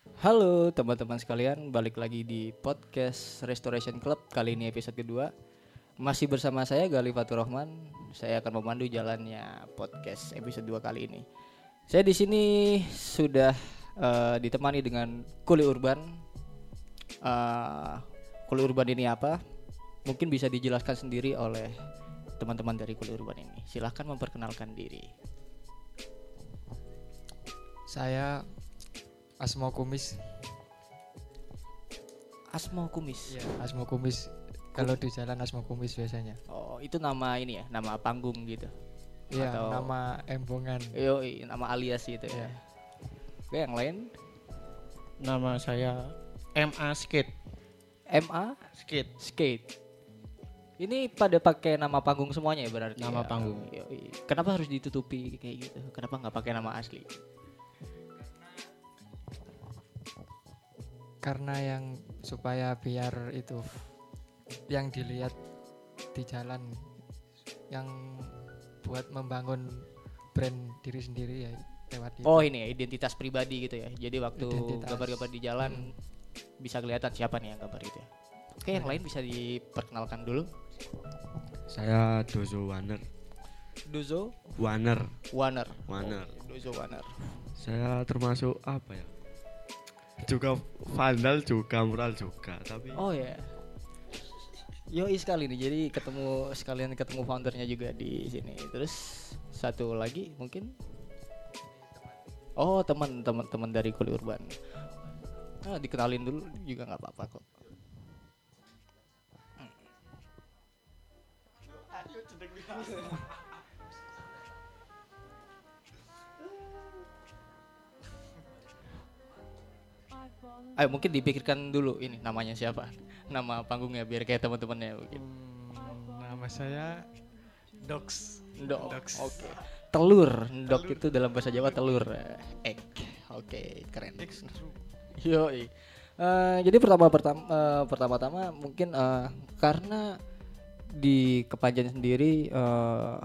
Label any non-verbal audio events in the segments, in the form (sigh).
Halo teman-teman sekalian, balik lagi di podcast Restoration Club kali ini episode kedua. Masih bersama saya Gali Fatur Rahman. Saya akan memandu jalannya podcast episode 2 kali ini. Saya di sini sudah eh, ditemani dengan Kuli Urban. Eh, Kuli Urban ini apa? Mungkin bisa dijelaskan sendiri oleh teman-teman dari Kuli Urban ini. Silahkan memperkenalkan diri. Saya Asmo Kumis. Asmo Kumis. Iya, Asmo Kumis. Kalau di jalan Asmo Kumis biasanya. Oh, itu nama ini ya, nama panggung gitu. Iya, Atau- nama embongan. Yo, nama alias gitu ya. Iya. Oke, yang lain Nama saya MA Skate. MA Skate. Skate. Ini pada pakai nama panggung semuanya ya berarti. Nama ya? panggung. Kenapa harus ditutupi kayak gitu? Kenapa nggak pakai nama asli? Karena yang supaya biar itu yang dilihat di jalan yang buat membangun brand diri sendiri ya lewat itu. Oh, ini ya identitas pribadi gitu ya. Jadi waktu gambar-gambar di jalan bisa kelihatan siapa nih yang gambar itu ya. Oke, yang lain bisa diperkenalkan dulu. Saya Dozo Warner. Dozo Warner. Warner. Warner. Oke, Dozo Warner. Saya termasuk apa ya? Juga vandal juga mural juga, tapi Oh ya. Yoi sekali nih. Jadi ketemu sekalian ketemu foundernya juga di sini. Terus satu lagi mungkin Oh, teman-teman teman dari Kuli Urban. Nah, dikenalin dulu juga nggak apa-apa kok. Ayo mungkin dipikirkan dulu ini namanya siapa? Nama panggungnya biar kayak teman-temannya mungkin. Hmm, nama saya Dox. Dox. Oke. Telur. Ndok itu dalam bahasa Jawa telur. eh, Egg. Oke, keren. Yo. jadi pertama pertama eh, pertama-tama mungkin eh, karena di Kepanjen sendiri eh,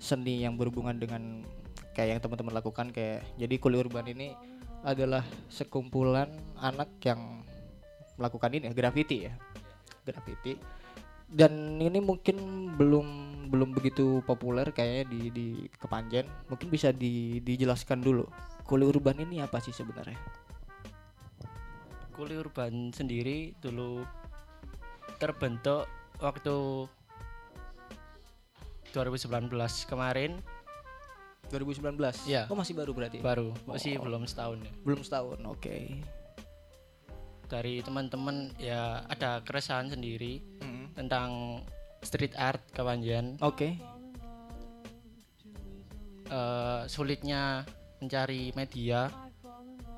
seni yang berhubungan dengan kayak yang teman-teman lakukan kayak jadi kuli urban ini adalah sekumpulan anak yang melakukan ini graffiti ya. Graffiti. Dan ini mungkin belum belum begitu populer kayaknya di di Kepanjen. Mungkin bisa di, dijelaskan dulu kuli urban ini apa sih sebenarnya? Kuli Urban sendiri dulu terbentuk waktu 2019 kemarin 2019 Iya. oh masih baru berarti baru masih Oh. belum setahun ya. belum setahun oke Dari teman-teman ya ada keresahan sendiri Mm. tentang street art Kepanjen. oke Eh, sulitnya mencari media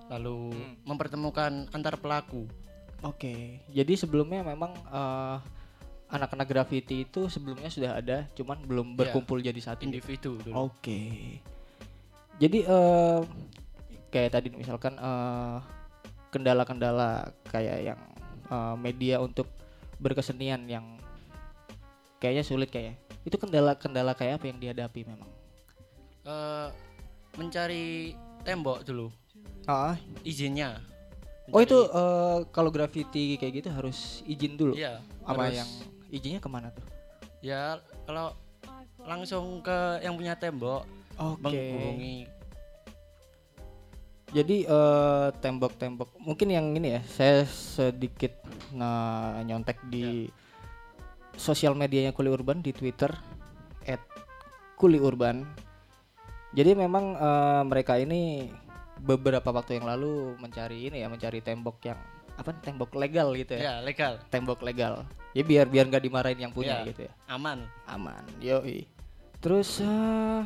lalu mempertemukan antar pelaku. Oke, jadi sebelumnya memang eh, anak-anak graffiti itu sebelumnya sudah ada, cuman belum Iya. berkumpul jadi satu. individu dulu. Oke, jadi eh, kayak tadi misalkan eh, kendala-kendala kayak yang eh, media untuk berkesenian yang kayaknya sulit kayak. Itu kendala-kendala kayak apa yang dihadapi memang? Eh, mencari tembok dulu Ah, izinnya. oh itu eh, kalau graffiti kayak gitu harus izin dulu. Iya. Apa harus- yang izinnya ke mana tuh? ya kalau langsung ke yang punya tembok Oke. menghubungi Jadi eh, tembok-tembok mungkin yang ini ya saya sedikit nah, nyontek di sosial medianya Kuli Urban di Twitter @kuliurban. Jadi memang eh, mereka ini beberapa waktu yang lalu mencari ini ya mencari tembok yang apa tembok legal gitu ya. ya legal Tembok legal. Ya biar biar nggak dimarahin yang punya Iya. gitu ya. aman Aman. Yoi. Terus eh,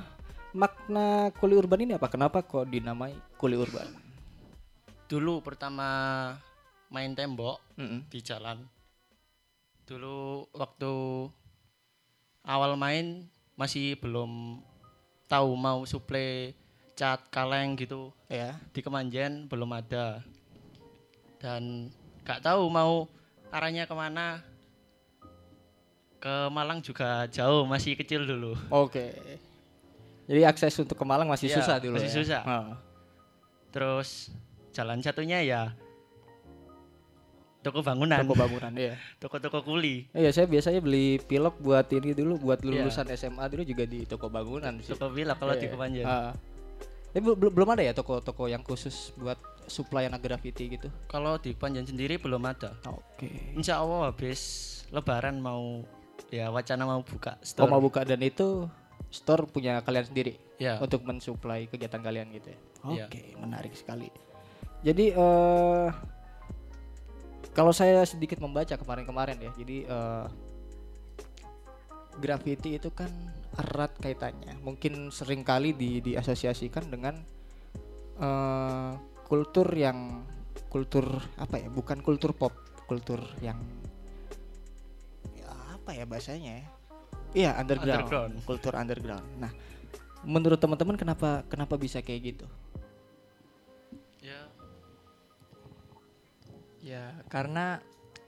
makna Kuli Urban ini apa? Kenapa kok dinamai Kuli Urban? dulu pertama main tembok Mm-mm. di jalan dulu waktu awal main masih belum tahu mau suplai cat kaleng gitu Ya. di Kemanjen belum ada dan gak tahu mau arahnya ke mana ke Malang juga jauh masih kecil dulu Oke. Jadi akses untuk ke Malang masih Iya, susah dulu masih ya? susah. Oh. terus jalan satunya ya toko bangunan, Toko bangunan ya. (laughs) toko-toko kuli, Iya, saya biasanya beli pilok buat ini dulu buat Iya. lulusan SMA dulu juga di toko bangunan sih. toko villa kalau di Iya. Kepanjen. Tapi bel- belum belum ada ya toko-toko yang khusus buat supply anak graffiti gitu. Kalau di Panjen sendiri belum ada. Oke. Insya Allah habis Lebaran mau ya wacana mau buka Oh store. mau buka dan itu store punya kalian sendiri Ya, untuk mensuplai kegiatan kalian gitu ya. Iya. Oke, menarik sekali. Jadi eh kalau saya sedikit membaca kemarin-kemarin ya, jadi eh graffiti itu kan erat kaitannya. Mungkin sering kali di diasosiasikan dengan eh kultur yang kultur apa ya? Bukan kultur pop, kultur yang ya, apa ya bahasanya ya? Iya, underground. Underground. Kultur underground. Nah, menurut teman-teman kenapa kenapa bisa kayak gitu? ya Ya, karena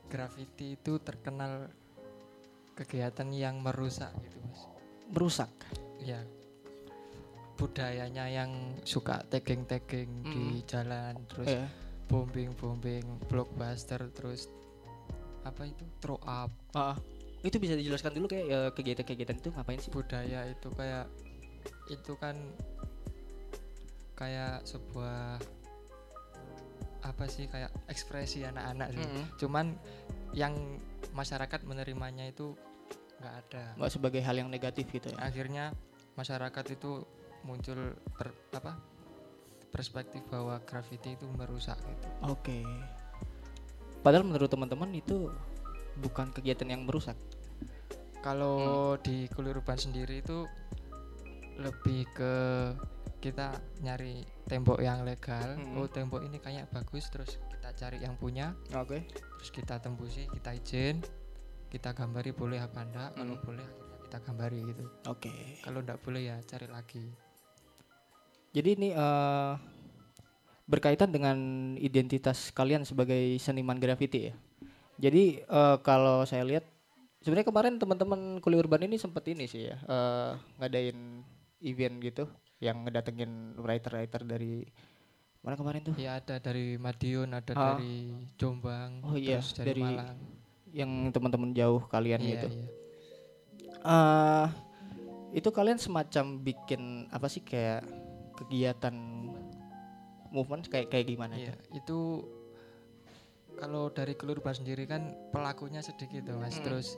graffiti itu terkenal kegiatan yang merusak gitu, Mas. Merusak. Ya. Budayanya yang suka tagging-tagging di jalan, terus Ya. bombing-bombing, blockbuster, terus apa itu? Throw up. Ah, itu bisa dijelaskan dulu kayak ya, kegiatan-kegiatan itu ngapain sih? Budaya itu kayak itu kan kayak sebuah apa sih kayak ekspresi anak-anak sih. Mm-mm. Cuman yang masyarakat menerimanya itu nggak ada. Nggak sebagai hal yang negatif gitu ya. Akhirnya masyarakat itu muncul per, apa perspektif bahwa graffiti itu merusak gitu. Oke. Padahal menurut teman-teman itu bukan kegiatan yang merusak. Kalau di kuliah urban sendiri itu lebih ke kita nyari tembok yang legal. Mm. Oh tembok ini kayak bagus, terus kita cari yang punya, Oke. terus kita tembusi, kita izin, kita gambari boleh apa enggak? Kalau Mm. boleh akhirnya kita gambari gitu. Oke. Kalau enggak boleh ya cari lagi. Jadi ini eh, berkaitan dengan identitas kalian sebagai seniman graffiti ya. Jadi eh, kalau saya lihat sebenarnya kemarin teman-teman kuliah urban ini sempat ini sih ya eh, ngadain event gitu yang ngedatengin writer-writer dari mana kemarin tuh Ya ada dari Madiun, ada Ah. dari Jombang, Oh iya, terus dari, dari Malang. yang teman-teman jauh kalian Iya, gitu. iya. eh itu kalian semacam bikin apa sih kayak kegiatan movement kayak kayak gimana Iya, tuh? itu kalau dari kelurban sendiri kan pelakunya sedikit tuh mas Mm. terus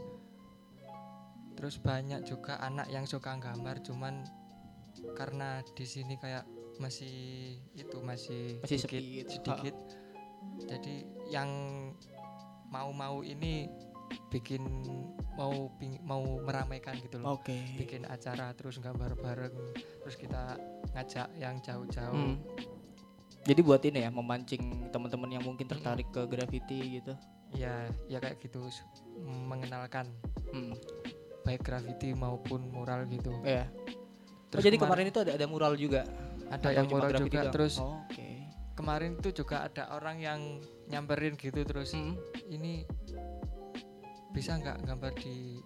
terus banyak juga anak yang suka gambar cuman karena di sini kayak masih itu masih, Masih sedikit, sepi gitu. sedikit. jadi yang mau-mau ini bikin mau ping- mau meramaikan gitu loh Oke. bikin acara terus gambar bareng terus kita ngajak yang jauh-jauh Hmm. Jadi buat ini ya memancing teman-teman yang mungkin tertarik ke graffiti gitu. ya ya kayak gitu mengenalkan Hmm. baik graffiti maupun mural gitu Ya. Oh, Terus jadi kemar- kemarin itu ada ada mural juga. ada yang mural juga doang? terus Oh, Oke. kemarin itu juga ada orang yang nyamperin gitu terus Hmm. ini bisa nggak gambar di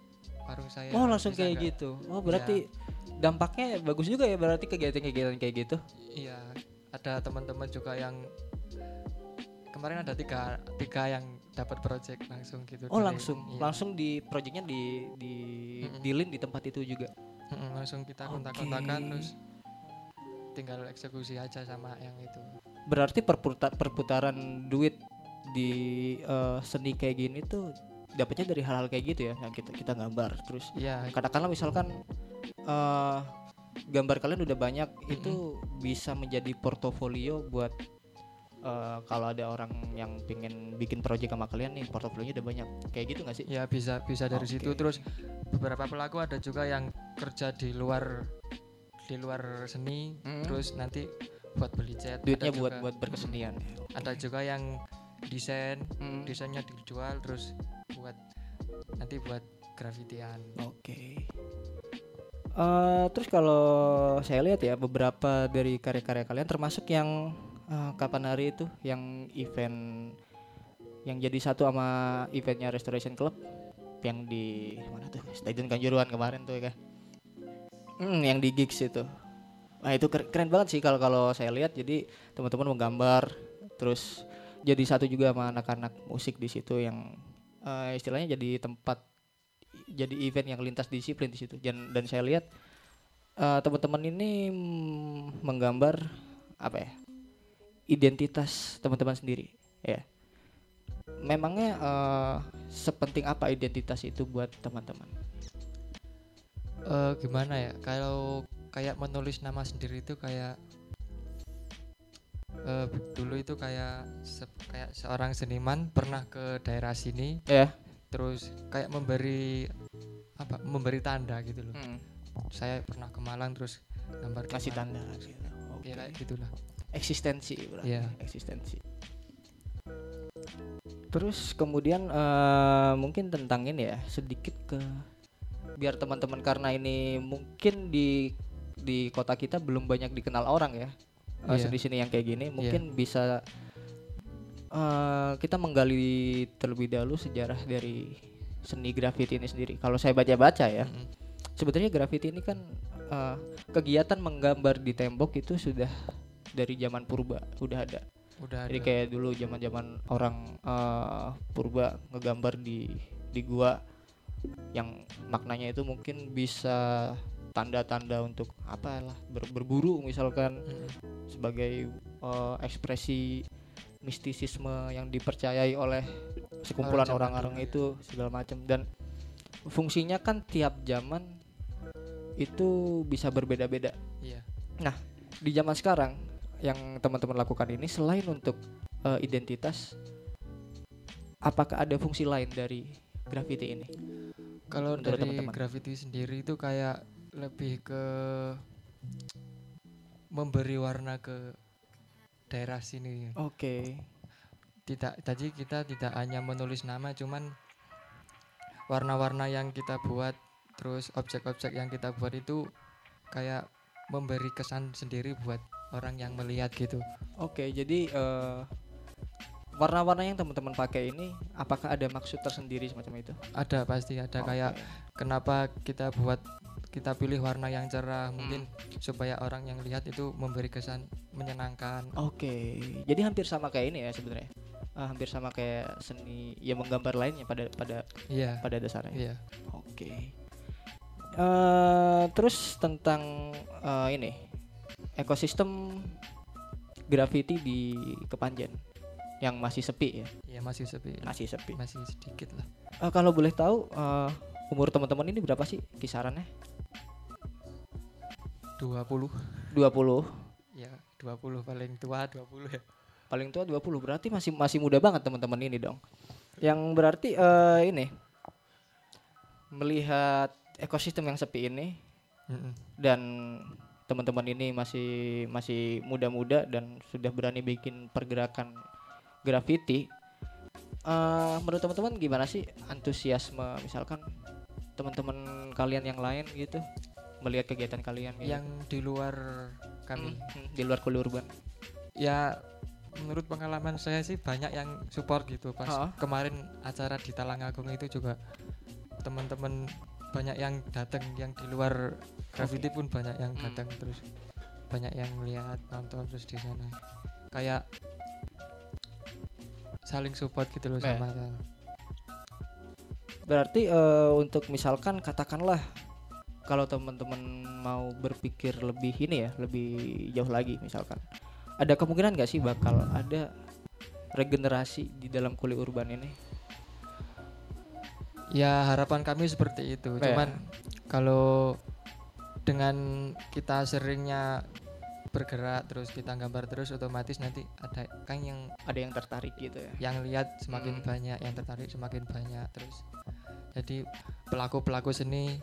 warung saya Oh langsung Bisa kayak nggak?" gitu. Oh berarti dampaknya bagus juga ya berarti kegiatan-kegiatan kayak gitu. iya ada teman-teman juga yang kemarin ada tiga tiga yang dapat project langsung gitu Oh dari- langsung iya. langsung di projectnya di di Mm-mm. dealin di tempat itu juga. Mm-mm, langsung kita kontak-kontakan terus tinggal eksekusi aja sama yang itu Berarti perputa- perputaran duit di eh, seni kayak gini tuh dapatnya dari hal-hal kayak gitu ya yang kita kita gambar terus iya katakanlah misalkan eh gambar kalian udah banyak itu bisa menjadi portofolio buat eh, kalau ada orang yang pengen bikin project sama kalian nih portofolionya udah banyak kayak gitu nggak sih? ya bisa bisa dari situ Oke. terus beberapa pelaku ada juga yang kerja di luar di luar seni Mm. terus nanti buat beli cat duitnya ada buat juga- buat berkesenian. ada juga yang desain Mm. desainnya dijual terus buat nanti buat grafitian Oke. Eh, terus kalau saya lihat ya beberapa dari karya-karya kalian termasuk yang eh, kapan hari itu yang event yang jadi satu sama eventnya Restoration Club yang di mana tuh Stadion Kanjuruhan kemarin tuh ya. Hmm, yang di gigs itu. Nah itu keren, banget sih kalau kalau saya lihat jadi teman-teman menggambar terus jadi satu juga sama anak-anak musik di situ yang eh, istilahnya jadi tempat jadi event yang lintas disiplin di situ. Dan dan saya lihat eh, teman-teman ini menggambar apa ya identitas teman-teman sendiri ya. Memangnya eh, sepenting apa identitas itu buat teman-teman? Eh, gimana ya kalau kayak menulis nama sendiri itu kayak eh, dulu itu kayak se- kayak seorang seniman pernah ke daerah sini ya terus kayak memberi apa memberi tanda gitu loh Hmm, saya pernah ke Malang terus gambar kasih tanda gitu. Oke. ya kayak gitulah eksistensi berarti Iya. eksistensi terus kemudian eh, mungkin tentang ini ya sedikit ke biar teman-teman karena ini mungkin di di kota kita belum banyak dikenal orang ya Iya. di sini yang kayak gini mungkin bisa eh, kita menggali terlebih dahulu sejarah dari seni graffiti ini sendiri kalau saya baca-baca ya Mm-mm. sebenarnya graffiti ini kan eh, kegiatan menggambar di tembok itu sudah dari zaman purba udah ada. udah Jadi ada. kayak dulu zaman-zaman orang eh, purba ngegambar di di gua yang maknanya itu mungkin bisa tanda-tanda untuk apalah ber- berburu misalkan Mm-mm. sebagai eh, ekspresi mistisisme yang dipercayai oleh sekumpulan orang-orang itu segala macam. Dan fungsinya kan tiap zaman itu bisa berbeda-beda. Iya. Di zaman sekarang yang teman-teman lakukan ini selain untuk eh, identitas apakah ada fungsi lain dari graffiti ini? Kalau dari teman-teman. graffiti sendiri itu kayak lebih ke memberi warna ke daerah sini. Oke. Tidak tadi kita tidak hanya menulis nama cuman warna-warna yang kita buat terus objek-objek yang kita buat itu kayak memberi kesan sendiri buat orang yang melihat gitu. Oke jadi eh, warna-warna yang teman-teman pakai ini apakah ada maksud tersendiri semacam itu? Ada pasti ada. Kayak Oke. kenapa kita buat kita pilih warna yang cerah mungkin supaya orang yang lihat itu memberi kesan menyenangkan Oke, jadi hampir sama kayak ini ya sebenarnya. Ah, hampir sama kayak seni ya menggambar lainnya pada pada iya pada dasarnya. iya Oke. Eh, terus tentang eh, ini ekosistem graffiti di Kepanjen yang masih sepi ya, iya masih sepi masih sepi. masih sedikit lah Eh, kalau boleh tahu eh, umur teman-teman ini berapa sih kisarannya? 20 20 ya 20 paling tua 20 ya paling tua 20 berarti masih masih muda banget teman-teman ini dong. Yang berarti eh, ini melihat ekosistem yang sepi ini Mm-mm. dan teman-teman ini masih masih muda-muda dan sudah berani bikin pergerakan graffiti. Eh, menurut teman-teman gimana sih antusiasme misalkan teman-teman kalian yang lain gitu melihat kegiatan kalian gitu? yang di luar kami Hmm, hmm, di luar kuliah urban. ya menurut pengalaman saya sih banyak yang support gitu pas Ha. kemarin acara di Talangagung itu juga teman-teman banyak yang datang yang di luar graffiti pun banyak yang Hmm. datang terus banyak yang lihat nonton terus di sana kayak saling support gitu loh Nah. sama sama. Berarti eh, untuk misalkan katakanlah kalau teman-teman mau berpikir lebih ini ya, lebih jauh lagi misalkan. Ada kemungkinan nggak sih bakal ada regenerasi di dalam kulit urban ini? ya harapan kami seperti itu Ya. cuman kalau dengan kita seringnya bergerak terus kita gambar terus otomatis nanti ada kan yang Ada yang tertarik gitu ya? yang lihat semakin Hmm. banyak yang tertarik semakin banyak terus jadi pelaku pelaku seni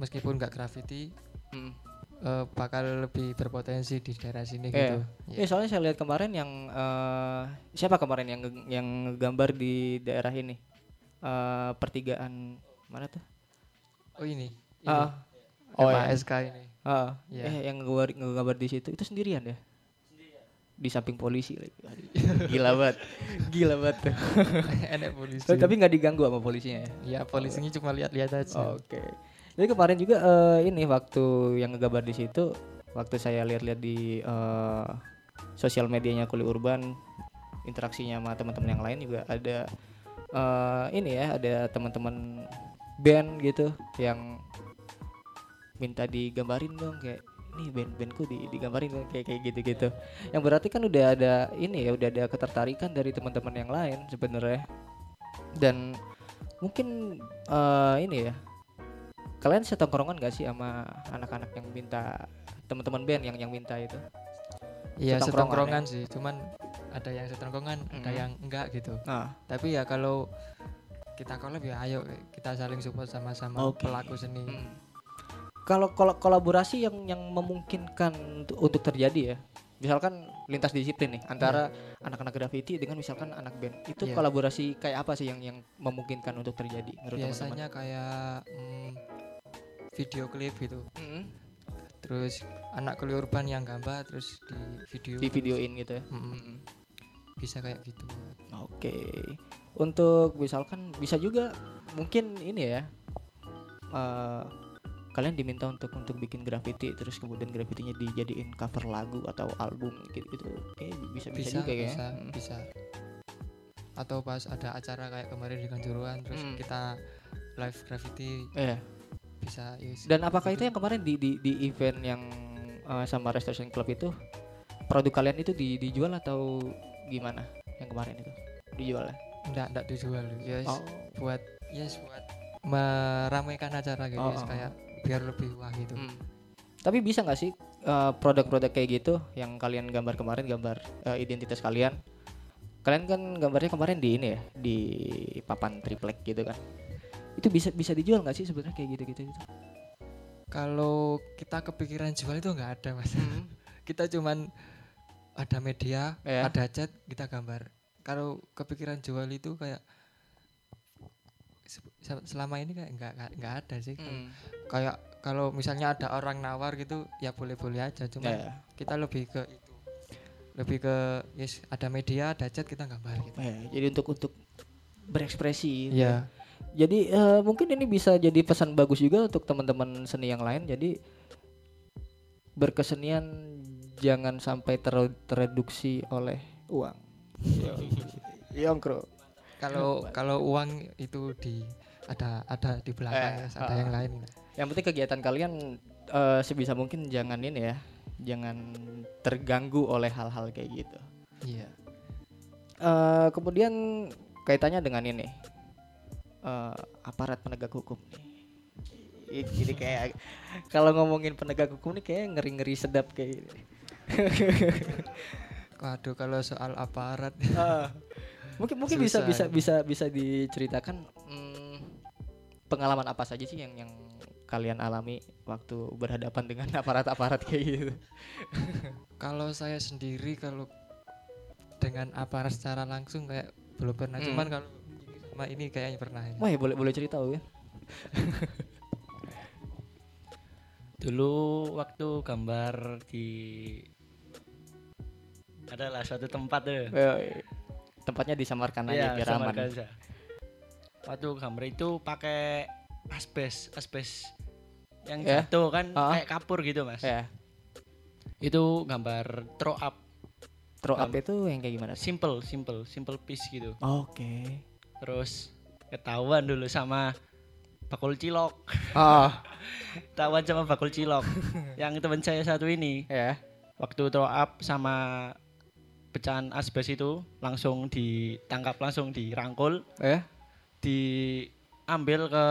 meskipun nggak graffiti Hmm. eh, bakal lebih berpotensi di daerah sini Iya. gitu Ya, soalnya saya lihat kemarin yang eh, siapa kemarin yang yang ngegambar di daerah ini Eh, pertigaan mana tuh? oh ini, ini. Ah, oh ya. MASK ini Ah, Iya. eh yang ngegambar, ngegambar di situ itu sendirian ya? Di samping polisi lagi. (laughs) Gila banget. Gila banget tuh. (laughs) enak polisi Tapi- nggak diganggu sama polisinya ya. ya polisinya cuma lihat-lihat aja Oke. Jadi kemarin juga eh, ini waktu yang ngegambar di situ, waktu saya lihat-lihat di eh, sosial medianya Kuli Urban interaksinya sama teman-teman yang lain juga ada eh, ini ya ada teman-teman band gitu yang minta digambarin dong kayak ini band-bandku di, digambarin kayak kayak gitu-gitu. Yang berarti kan udah ada ini ya udah ada ketertarikan dari teman-teman yang lain sebenarnya. Dan mungkin eh, ini ya kalian setongkrongan gak sih sama anak-anak yang minta teman-teman band yang yang minta itu Iya Setongkrongan setongkrongan sih, cuman ada yang setongkrongan, ada Mm. yang enggak gitu. nah Tapi ya kalau kita collab ya ayo kita saling support sama-sama Oke. pelaku seni. Hmm. Kalau kol- kolaborasi yang yang memungkinkan untuk, untuk terjadi ya, misalkan lintas disiplin nih antara anak-anak graffiti dengan misalkan anak band, itu Iya. kolaborasi kayak apa sih yang yang memungkinkan untuk terjadi menurut Biasanya kayak mm, video klip gitu. teman-teman? Mm, Terus anak kuliah urban yang gambar terus di video. di videoin gitu ya. Mm-mm. Mm. Bisa kayak gitu. Oke, untuk misalkan bisa juga mungkin ini ya, eh, kalian diminta untuk untuk bikin graffiti terus kemudian graffitinya dijadiin cover lagu atau album gitu gitu, kayak bisa bisa, Bisa, juga ya. bisa, Mm. bisa. Atau pas ada acara kayak kemarin di Kanjuruhan terus Mm. kita live graffiti Iya. Bisa yes. Dan apakah itu yang kemarin di di, di event yang eh, sama Restoration Club itu produk kalian itu di, dijual atau gimana? Yang kemarin itu dijual ya? enggak enggak dijual yes Oh. buat yes buat meramaikan acara gitu Oh, yes, oh, kayak biar lebih wah gitu Hmm. Tapi bisa nggak sih eh, produk-produk kayak gitu yang kalian gambar kemarin gambar eh, identitas kalian? Kalian kan gambarnya kemarin di ini ya di papan triplek gitu kan? Itu bisa bisa dijual nggak sih sebenarnya kayak gitu-gitu gitu? kalau kita kepikiran jual itu nggak ada mas (laughs) kita cuman ada media Ya. ada cat kita gambar kalau kepikiran jual itu kayak se- se- selama ini kayak nggak nggak- ada sih Hmm. kayak kalau misalnya ada orang nawar gitu ya boleh-boleh aja cuman Ya. kita lebih ke itu lebih ke yes ada media ada cat kita gambar gitu Ya, jadi untuk untuk berekspresi. gitu Iya. Jadi eh, mungkin ini bisa jadi pesan bagus juga untuk teman-teman seni yang lain. Jadi berkesenian jangan sampai ter- tereduksi oleh uang. Yongkro. kalau kalau uang itu di ada ada di belakang Eh, ada ah. yang lain Yang penting kegiatan kalian eh, sebisa mungkin jangan ini ya, jangan terganggu oleh hal-hal kayak gitu. iya Eh, kemudian kaitannya dengan ini eh, aparat penegak hukum nih. Ih, Jadi kayak kalau ngomongin penegak hukum nih kayak ngeri-ngeri sedap kayak gini. (laughs) waduh kalau soal aparat Ah. mungkin mungkin bisa bisa Susah ini. bisa bisa diceritakan hmm, pengalaman apa saja sih yang yang kalian alami waktu berhadapan dengan aparat-aparat kayak gitu. (laughs) kalau saya sendiri kalau dengan aparat secara langsung kayak belum pernah Hmm. cuman kalau sama ini kayaknya pernah. Wah, ya boleh boleh cerita ya. Dulu waktu gambar di adalah suatu tempat tuh. Eh, Tempatnya disamarkan aja Iya, biar aman. Waktu gambar itu pakai asbes, asbes yang Ya. jatuh kan Ah. kayak kapur gitu mas. Ya, Itu gambar throw up, throw up itu yang kayak gimana? simple, simple, simple piece gitu. Oke. Terus ketahuan dulu sama bakul cilok, Ah, (laughs) ketahuan sama bakul cilok. yang teman saya satu ini. Ya. waktu throw up sama pecahan asbes itu langsung ditangkap langsung dirangkul. Ya. diambil ke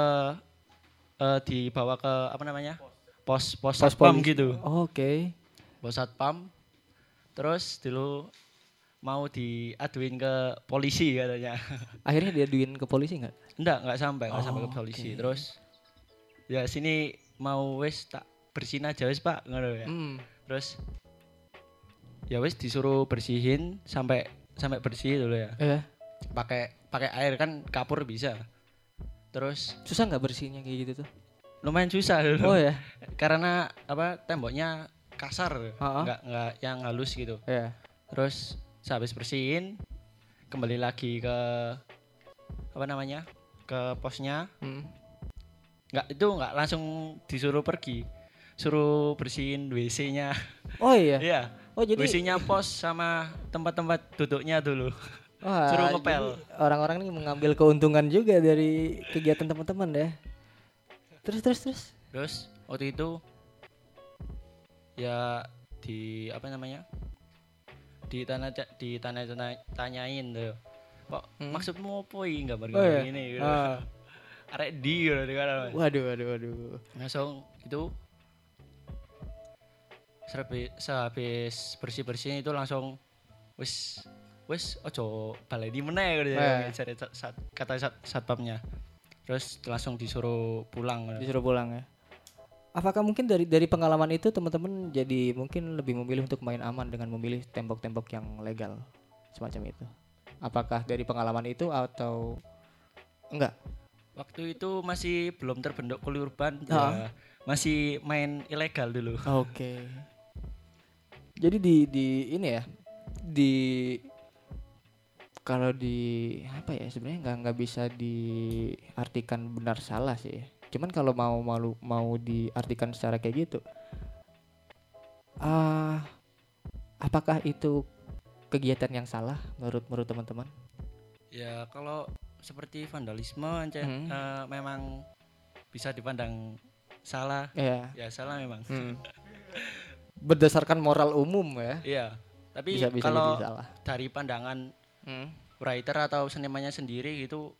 eh, dibawa ke apa namanya? Pos. Pos, Pos satpam gitu. Oke. pos satpam. Terus dulu mau diaduin ke polisi katanya (laughs) Akhirnya diaduin ke polisi nggak? enggak enggak sampai enggak sampai ke Oh, polisi oke. terus ya sini mau wes tak bersihin aja wes pak ngono ya Hmm. terus ya wes disuruh bersihin sampai sampai bersih dulu ya Ya. pakai pakai air kan kapur bisa terus Susah nggak bersihnya kayak gitu tuh? lumayan susah dulu Oh ya. karena apa temboknya kasar nggak nggak yang halus gitu Ya. terus saya habis bersihin kembali lagi ke apa namanya ke posnya Hmm. nggak itu nggak langsung disuruh pergi suruh bersihin WC-nya Oh iya. (laughs) iya Oh jadi Isinya pos sama tempat-tempat duduknya dulu. (laughs) wah, suruh ngepel. orang-orang ini mengambil keuntungan juga dari kegiatan teman-teman ya. Terus terus terus. Terus waktu itu ya di apa namanya? Di tanah di tanah tanyain tuh. Kok Hmm. maksudmu apa ini gambar Oh, iya. ini gitu. Ah. Arek di gitu kan. Waduh waduh waduh. langsung itu sehabis, sehabis bersih bersih itu langsung wis wis ojo baleni meneh gitu Eh. ya cari sat- kata sat, satpamnya terus langsung disuruh pulang Disuruh pulang ya. Apakah mungkin dari dari pengalaman itu teman-teman jadi mungkin lebih memilih untuk main aman dengan memilih tembok-tembok yang legal semacam itu? Apakah dari pengalaman itu atau enggak? waktu itu masih belum terbentuk kuli urban ya, masih main ilegal dulu Oke. Jadi di di ini ya di kalau di apa ya sebenarnya nggak nggak bisa diartikan benar salah sih. Cuman kalau mau malu mau diartikan secara kayak gitu, ah apakah itu kegiatan yang salah menurut menurut teman-teman? ya kalau seperti vandalisme Hmm. eh, memang bisa dipandang salah Ya. ya salah memang Hmm. (laughs) Berdasarkan moral umum ya. iya tapi Bisa bisa kalau salah. dari pandangan Hmm. writer atau senimannya sendiri itu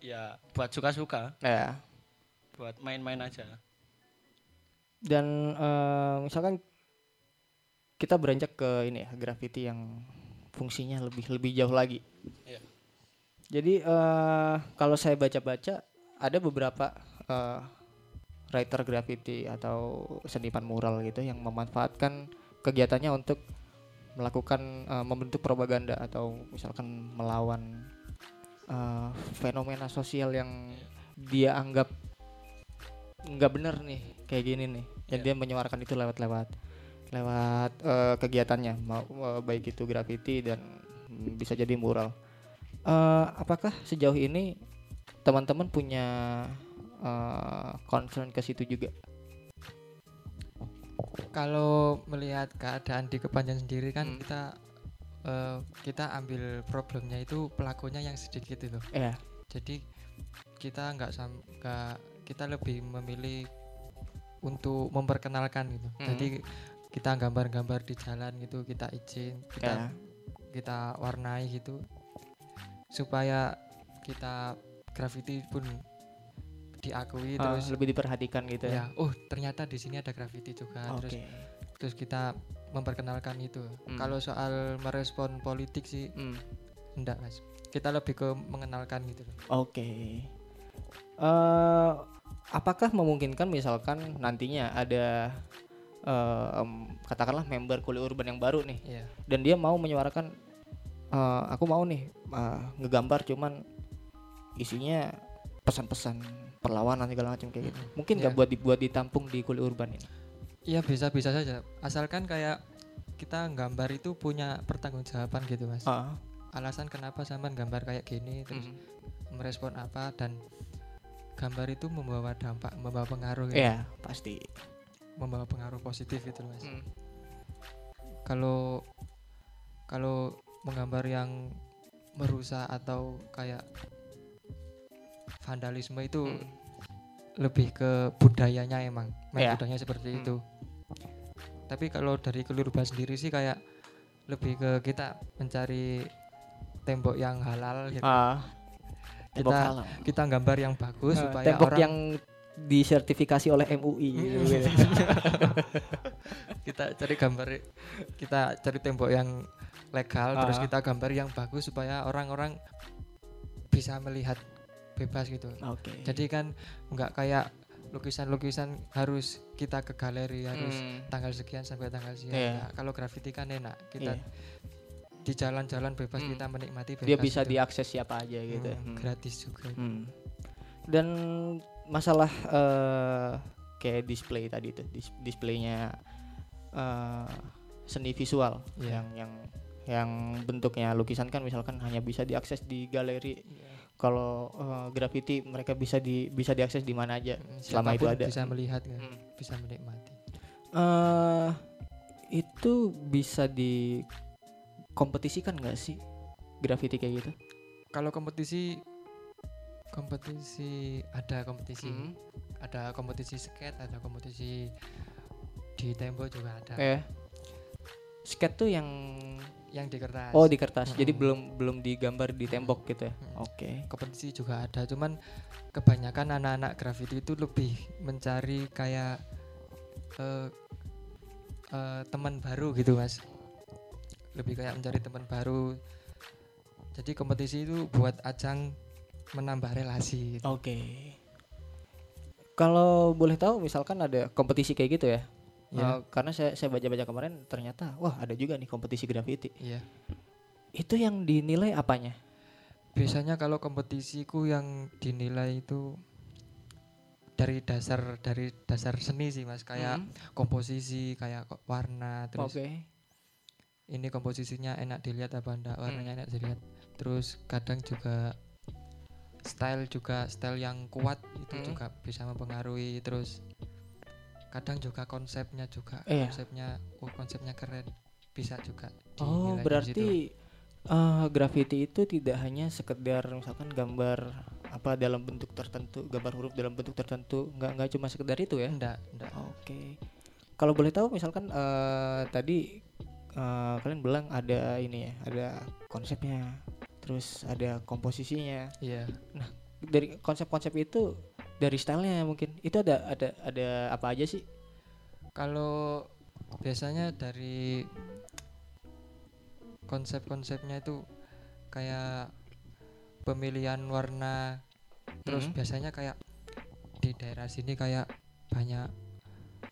ya buat suka-suka Ya. Buat main-main aja dan eh, misalkan kita beranjak ke ini ya graffiti yang fungsinya lebih lebih jauh lagi Iya. jadi eh, kalau saya baca-baca ada beberapa eh, writer graffiti atau seniman mural gitu yang memanfaatkan kegiatannya untuk melakukan eh, membentuk propaganda atau misalkan melawan eh, fenomena sosial yang dia anggap nggak bener nih kayak gini nih dan Iya. dia menyuarakan itu lewat-lewat lewat eh, kegiatannya mau eh, baik itu graffiti dan bisa jadi mural Eh, apakah sejauh ini teman-teman punya eh, concern ke situ juga Kalau melihat keadaan di Kepanjen sendiri kan Hmm. kita eh, kita ambil problemnya itu pelakunya yang sedikit itu. ya Jadi kita nggak sam nggak kita lebih memilih untuk memperkenalkan gitu. Hmm. Jadi kita gambar-gambar di jalan gitu kita izin kita kita warnai gitu. Supaya kita graffiti pun diakui Eh, terus lebih diperhatikan gitu ya? Ya oh ternyata di sini ada graffiti juga. Oke. terus terus kita memperkenalkan itu. Hmm. kalau soal merespon politik sih Hmm, enggak mas. Kita lebih ke mengenalkan gitu loh. Oke Eh, apakah memungkinkan misalkan nantinya ada eh, em, katakanlah member kuli urban yang baru nih Iya. dan dia mau menyuarakan eh, aku mau nih eh, ngegambar cuman isinya pesan-pesan perlawanan segala macam kayak gitu mungkin nggak Iya. buat dibuat ditampung di kuli urban ini iya bisa bisa saja asalkan kayak kita gambar itu punya pertanggungjawaban gitu mas Ah, alasan kenapa sampean gambar kayak gini terus mm. merespon apa dan gambar itu membawa dampak membawa pengaruh gitu. Iya pasti membawa pengaruh positif gitu mas Mm. kalau kalau menggambar yang merusak atau kayak vandalisme itu Mm. lebih ke budayanya emang Iya. budayanya seperti Hmm. itu tapi kalau dari kelurban sendiri sih kayak lebih ke kita mencari tembok yang halal gitu tembok kita kita gambar yang bagus Eh, supaya tembok orang yang disertifikasi oleh MUI gitu. (laughs) kita cari gambar kita cari tembok yang legal terus Ah. kita gambar yang bagus supaya orang-orang bisa melihat bebas gitu Oke. jadi kan nggak kayak lukisan-lukisan harus kita ke galeri harus Hmm, tanggal sekian sampai tanggal sekian Iya. Nah, kalau graffiti kan enak kita iya. Di jalan-jalan bebas Hmm. kita menikmati bebas dia bisa gitu. diakses siapa aja gitu. Hmm, Hmm. gratis juga Hmm. Dan masalah eh, kayak display tadi tuh, dis- displaynya eh, seni visual Iya. yang yang yang bentuknya lukisan kan misalkan hanya bisa diakses di galeri. Iya. Kalau eh, graffiti mereka bisa di bisa diakses di mana aja Hmm, selama itu siapa pun ada. bisa melihat kan Hmm. bisa menikmati eh itu bisa dikompetisikan nggak sih graffiti kayak gitu? Kalau kompetisi kompetisi ada kompetisi. Hmm. Ada kompetisi skate, ada kompetisi di tembok juga ada. Eh, skate tuh yang Yang di kertas. oh di kertas, jadi Mm-mm. belum belum digambar di tembok gitu ya? Mm. Oke. kompetisi juga ada cuman kebanyakan anak-anak graffiti itu lebih mencari kayak eh, eh, teman baru gitu mas lebih kayak mencari teman baru jadi kompetisi itu buat ajang menambah relasi gitu. Oke. Kalau boleh tahu misalkan ada kompetisi kayak gitu ya? Iya. Eh, karena saya saya baca-baca kemarin ternyata wah ada juga nih kompetisi graffiti. Iya. Itu yang dinilai apanya? biasanya kalau kompetisiku yang dinilai itu dari dasar dari dasar seni sih mas kayak Hmm. komposisi kayak warna terus Oke. Ini komposisinya enak dilihat apa enggak Hmm. warnanya enak dilihat terus kadang juga style juga style yang kuat itu Hmm. juga bisa mempengaruhi terus kadang juga konsepnya juga Iya. konsepnya oh konsepnya keren bisa juga Oh, berarti eh, graffiti itu tidak hanya sekedar misalkan gambar apa dalam bentuk tertentu, gambar huruf dalam bentuk tertentu, nggak nggak cuma sekedar itu ya? enggak enggak Oke. Kalau boleh tahu misalkan eh, tadi eh, kalian bilang ada ini ya, ada konsepnya, terus ada komposisinya. iya Dari konsep-konsep itu dari stylenya mungkin itu ada ada ada apa aja sih? Kalau biasanya dari konsep-konsepnya itu kayak pemilihan warna terus Mhm. biasanya kayak di daerah sini kayak banyak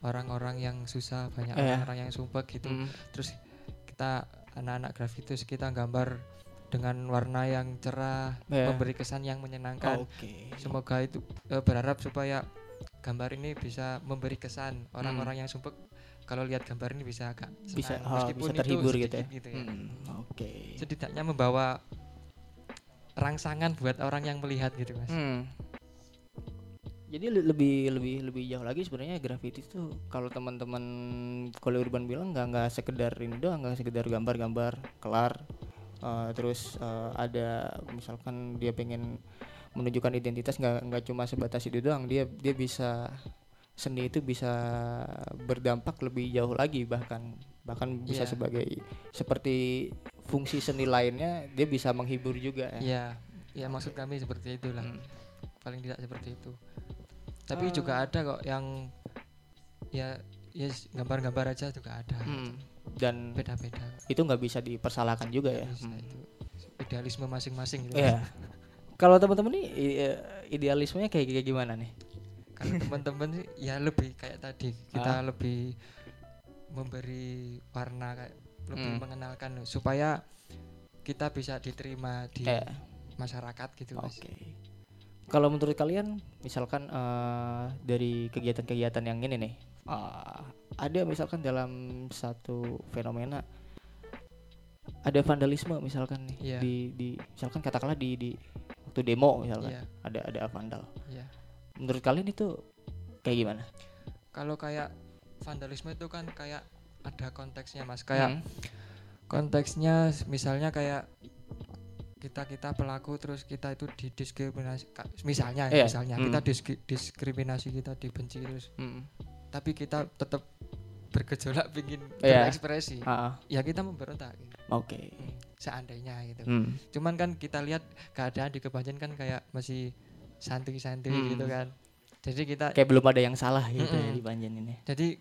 orang-orang yang susah, banyak Iya. orang-orang yang sumpah gitu. Hmm. Terus kita anak-anak grafitis kita gambar dengan warna yang cerah, Iya. memberi kesan yang menyenangkan. Oke. Semoga itu eh, berharap supaya gambar ini bisa memberi kesan orang-orang yang sumpek kalau lihat gambar ini bisa agak Hmm. Bisa senang, oh, meskipun bisa itu terhibur gitu ya. sedikit ya. Hmm, Oke. Setidaknya membawa rangsangan buat orang yang melihat gitu mas. Hmm. Jadi le- lebih lebih lebih jauh lagi sebenarnya graffiti itu kalau teman-teman kalau urban bilang nggak nggak sekedar ini doang nggak sekedar gambar-gambar kelar Eh, terus eh, ada misalkan dia pengen menunjukkan identitas nggak nggak cuma sebatas itu doang dia dia bisa seni itu bisa berdampak lebih jauh lagi bahkan bahkan bisa Iya. sebagai seperti fungsi seni lainnya dia bisa menghibur juga ya. Iya, ya maksud kami seperti itulah. Hmm. Paling tidak seperti itu. Tapi Eh. juga ada kok yang ya ya gambar-gambar aja juga ada. Hmm. Dan Beda-beda. itu nggak bisa dipersalahkan juga ya. Nggak bisa Hmm. itu. Idealisme masing-masing gitu. Iya. Kalau teman-teman nih eh, idealismenya kayak kayak gimana nih? Kalau teman-teman sih ya lebih kayak tadi Ah. kita lebih memberi warna kayak lebih Hmm. mengenalkan supaya kita bisa diterima di Eh, masyarakat gitu Oke. mas. Kalau menurut kalian, misalkan eh, dari kegiatan-kegiatan yang ini nih, eh, ada misalkan dalam satu fenomena ada vandalisme misalkan nih Iya. di di misalkan katakanlah di di waktu demo misalkan Iya, ada ada vandal. iya. Menurut kalian itu kayak gimana? Kalau kayak vandalisme itu kan kayak ada konteksnya mas. Kayak Hmm. konteksnya misalnya kayak kita kita pelaku terus kita itu didiskriminasi misalnya Iya, ya, misalnya hmm. kita diski- diskriminasi kita dibenci terus Hmm. tapi kita tetap bergejolak ingin Iya. berekspresi Ah, ah, ya kita memberontak gitu. Oke. Hmm, seandainya gitu Hmm. cuman kan kita lihat keadaan di kebanyakan kan kayak masih santuy-santuy Hmm. gitu kan jadi kita Kayak belum ada yang salah gitu ya Mm-mm. di Banjen ini. jadi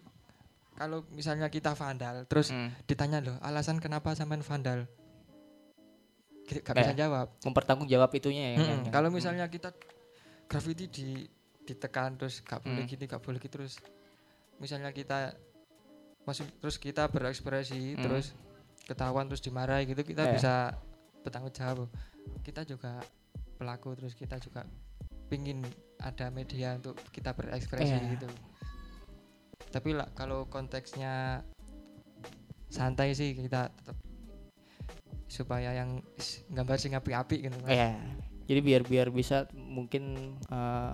kalau misalnya kita vandal terus Hmm. ditanya loh alasan kenapa sampean vandal gak Kayak bisa jawab Mempertanggungjawab itunya ya. Mm-mm. yang- yang- kalau misalnya kita graffiti di ditekan terus gak boleh Hmm. gini gak boleh gitu terus misalnya kita masuk terus kita berekspresi Hmm. terus ketahuan terus dimarahi gitu kita Eh. bisa bertanggung jawab kita juga pelaku terus kita juga pingin ada media untuk kita berekspresi Iya. gitu tapi lah kalau konteksnya santai sih kita tetap supaya yang gambar sing api-api gitu Mas. Iya. Jadi biar biar bisa mungkin eh,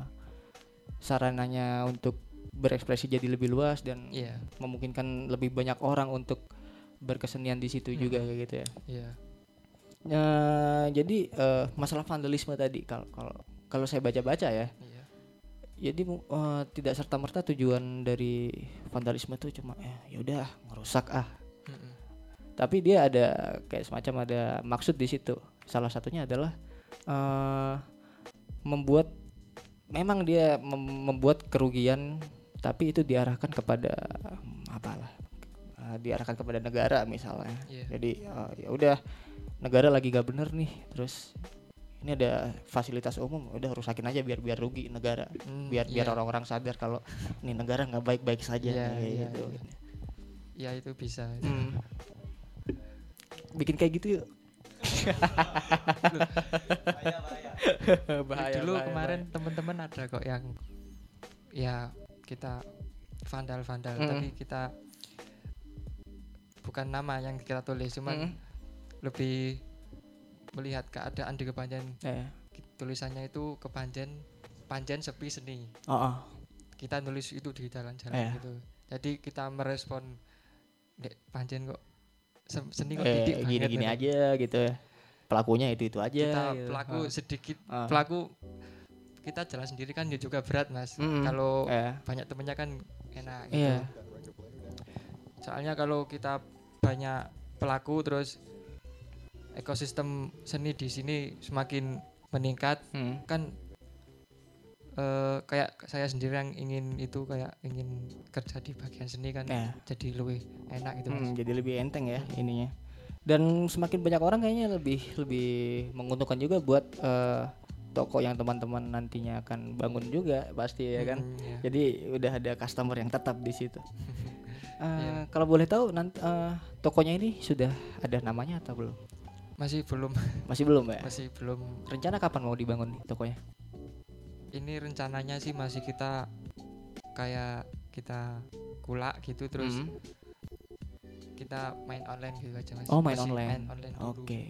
sarananya untuk berekspresi jadi lebih luas dan Iya, memungkinkan lebih banyak orang untuk berkesenian di situ juga kayak gitu ya. iya. Ya, jadi eh, masalah vandalisme tadi kalau kalau kalau saya baca-baca ya, Iya. jadi eh, tidak serta merta tujuan dari vandalisme itu cuma ya ya udah ngerusak ah. Tapi dia ada kayak semacam ada maksud di situ. Salah satunya adalah eh membuat memang dia mem- membuat kerugian tapi itu diarahkan kepada apalah eh, diarahkan kepada negara misalnya. Iya. Jadi eh, ya udah negara lagi gak bener nih terus ini ada fasilitas umum udah rusakin aja biar biar rugi negara Hmm, biar biar iya. orang-orang sadar kalau ini negara nggak baik-baik saja Iya, kayak iya, gitu. iya. Ya itu bisa. Hmm. Bikin kayak gitu yuk. bahaya, Dulu bahaya, kemarin teman-teman ada kok yang ya kita vandal-vandal Mm. tapi kita bukan nama yang kita tulis cuman Mm. lebih melihat keadaan di kepanjen bahaya. tulisannya itu kepanjen panjen sepi seni Oh, oh. kita nulis itu di jalan-jalan Iya. gitu jadi kita merespon Dek, panjen kok seni kok Eh, titik banget gini-gini gitu." aja gitu ya. Pelakunya itu itu aja. kita gitu. pelaku Ah. sedikit Ah. pelaku kita jalan sendiri kan ya juga berat mas Mm-mm. kalau Eh, banyak temennya kan enak gitu Iya. soalnya kalau kita banyak pelaku terus ekosistem seni di sini semakin meningkat Hmm. kan eh, kayak saya sendiri yang ingin itu kayak ingin kerja di bagian seni kan Iya. jadi lebih enak gitu mas Hmm, jadi lebih enteng ya ininya. Dan semakin banyak orang kayaknya lebih lebih menguntungkan juga buat eh, toko yang teman-teman nantinya akan bangun juga pasti ya kan. Hmm, iya. Jadi udah ada customer yang tetap di situ. (laughs) Eh, Iya. Kalau boleh tahu nanti eh, tokonya ini sudah ada namanya atau belum? masih belum Masih belum ya. masih belum Rencana kapan mau dibangun nih tokonya? Ini rencananya sih masih kita kayak kita kulak gitu terus Hmm. kita main online gitu aja mas Oh main Masih online. main online. Oke.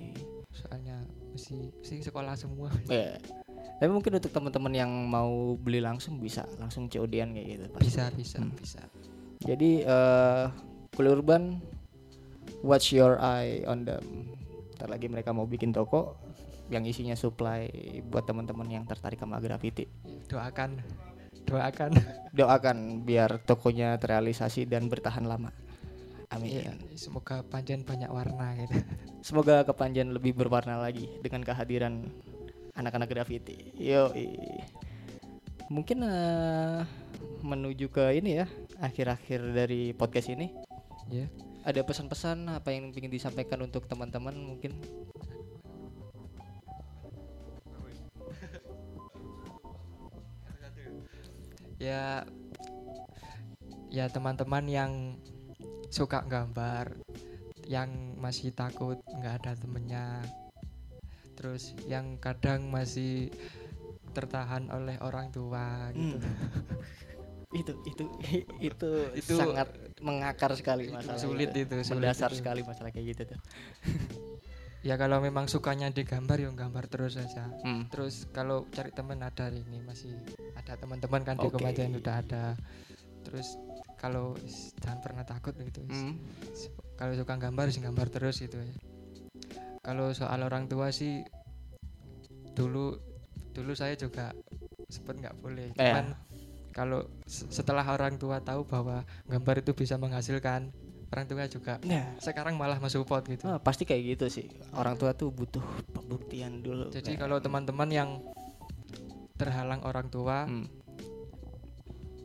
soalnya masih masih sekolah semua (laughs) Ya. Tapi mungkin untuk teman-teman yang mau beli langsung bisa langsung COD-an kayak gitu. pasti. bisa bisa Hmm. bisa Jadi eh kuliah urban watch your eye on them. Ntar lagi mereka mau bikin toko yang isinya supply buat teman-teman yang tertarik sama graffiti. doakan doakan Doakan biar tokonya terrealisasi dan bertahan lama. Amin. Iya, semoga panjang banyak warna gitu Semoga kepanjang lebih berwarna lagi dengan kehadiran anak-anak graffiti. Yo, mungkin eh, menuju ke ini ya akhir-akhir dari podcast ini. ya Ada pesan-pesan apa yang ingin disampaikan untuk teman-teman mungkin? Ya ya teman-teman yang suka gambar yang masih takut nggak ada temennya terus yang kadang masih tertahan oleh orang tua gitu (laughs) itu itu (laughs) itu Itu- sangat mengakar sekali itu masalah sulit itu, sulit mendasar itu. sekali masalah kayak gitu tuh. (laughs) ya kalau memang sukanya digambar ya gambar terus saja Hmm. terus kalau cari teman ada ini masih ada teman-teman kan di Oke. kemajuan udah ada terus kalau jangan pernah takut gitu Hmm. Kalau suka gambar sih gambar terus gitu ya kalau soal orang tua sih dulu dulu saya juga sempet nggak boleh Eh. cuman kalau se- setelah orang tua tahu bahwa gambar itu bisa menghasilkan orang tua juga Nah, sekarang malah mensupport gitu ah, pasti kayak gitu sih. Orang tua tuh butuh pembuktian dulu. jadi Nah, kalau teman-teman yang terhalang orang tua hmm.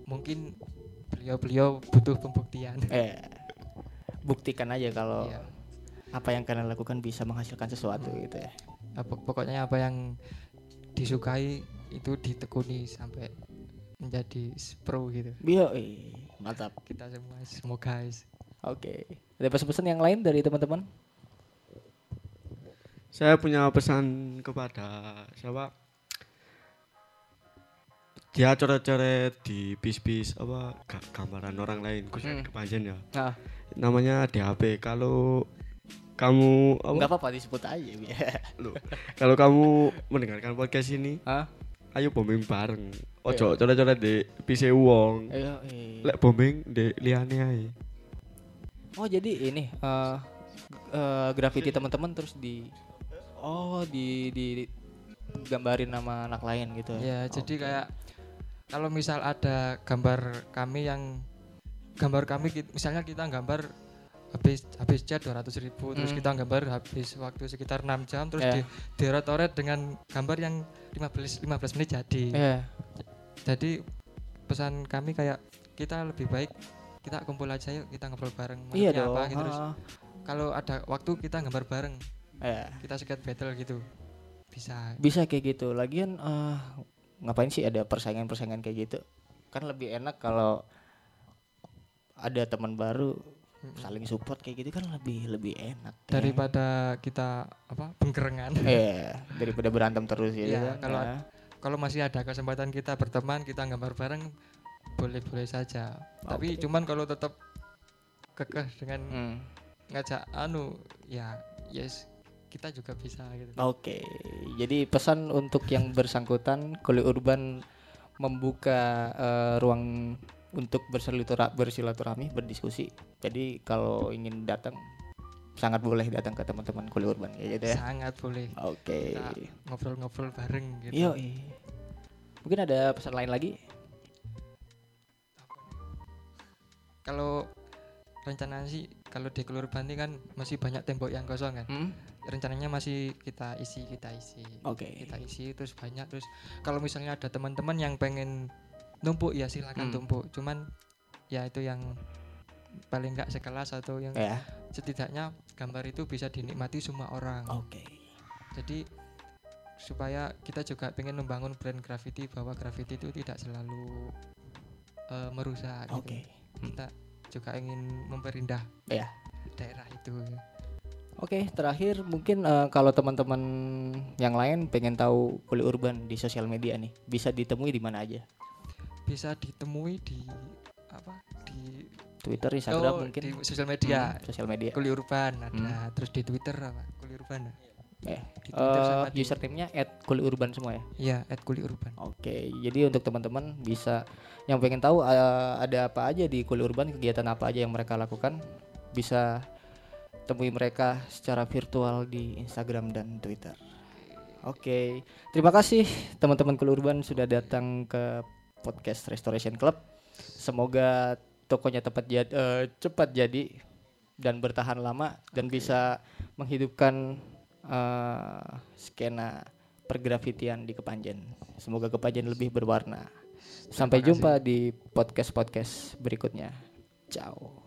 mungkin beliau-beliau butuh pembuktian (laughs) eh buktikan aja kalau Iya. apa yang kalian lakukan bisa menghasilkan sesuatu gitu ya. Nah, pok- pokoknya apa yang disukai itu ditekuni sampai menjadi pro gitu Bio, mantap. kita semua semoga guys Oke. Ada pesan-pesan yang lain dari teman-teman? Saya punya pesan kepada siapa? Dia coret-coret di bis-bis apa ga- gambaran orang lain khususnya Hmm. kepanjen ya. Nah, Namanya DHP. Kalau kamu apa? nggak apa-apa disebut aja. (laughs) Loh, kalau kamu mendengarkan podcast ini, Hah? ayo bombing bareng. Iya. Ojo coret-coret di PC wong. Iya, iya. Lek bombing di liane ae. Oh jadi ini eh eh, graffiti teman-teman terus di oh di di gambarin nama anak lain gitu Ya, ya. jadi Oke. kayak kalau misal ada gambar kami yang gambar kami misalnya kita gambar habis habis cat 200 ribu terus Hmm. kita gambar habis waktu sekitar 6 jam terus Ya. di diretoret dengan gambar yang 15 15 menit jadi. Iya. Jadi pesan kami kayak kita lebih baik kita kumpul aja yuk kita ngobrol bareng Iya dong. apa gitu. Terus kalau ada waktu kita gambar bareng Iya. kita skate battle gitu bisa Bisa kayak gitu. Lagian eh, ngapain sih ada persaingan-persaingan kayak gitu? Kan lebih enak kalau ada teman baru saling support kayak gitu kan lebih lebih enak. ya. daripada kita apa bengkerengan Iya, daripada berantem terus gitu Iya, kan. kalau ya. kalau masih ada kesempatan kita berteman kita gambar bareng boleh-boleh saja tapi Oke. cuman kalau tetap kekeh dengan Hmm. ngajak anu ya yes kita juga bisa gitu Oke, jadi pesan untuk yang bersangkutan kulit urban membuka eh, ruang untuk bersilatura- bersilaturahmi, berdiskusi. Jadi kalau ingin datang sangat boleh datang ke teman-teman kulit urban ya gitu ya. sangat boleh Oke. kita ngobrol-ngobrol bareng gitu mungkin ada pesan lain lagi? Kalau rencana sih kalau di Kelur Banti kan masih banyak tembok yang kosong kan Hmm? rencananya masih kita isi kita isi Oke. kita isi terus banyak terus kalau misalnya ada teman-teman yang pengen numpuk ya silakan Hmm. tumpuk cuman ya itu yang paling nggak sekelas atau yang Ya. setidaknya gambar itu bisa dinikmati semua orang Oke. jadi supaya kita juga pengen membangun brand graffiti bahwa graffiti itu tidak selalu eh, merusak gitu. Oke. kita juga ingin memperindah Ya. daerah itu Oke, terakhir mungkin eh, kalau teman-teman yang lain pengen tahu kulit urban di sosial media nih, bisa ditemui di mana aja? bisa ditemui di apa di Twitter, Instagram oh, mungkin? di sosial media Hmm, sosial media. Kuli Urban ada terus di Twitter apa Kuli Urban Eh, Twitter sama eh, username-nya @kuliurban semua ya. iya at Kuli Urban Oke, jadi untuk teman-teman bisa yang pengen tahu eh, ada apa aja di Kuli Urban, kegiatan apa aja yang mereka lakukan, bisa temui mereka secara virtual di Instagram dan Twitter. Oke, terima kasih teman-teman Kuli Urban sudah datang ke podcast Restoration Club. Semoga tokonya tepat jad- eh, cepat jadi dan bertahan lama dan bisa menghidupkan eh, skena pergrafitian di Kepanjen. Semoga Kepanjen lebih berwarna. Sampai jumpa di podcast-podcast berikutnya. Ciao.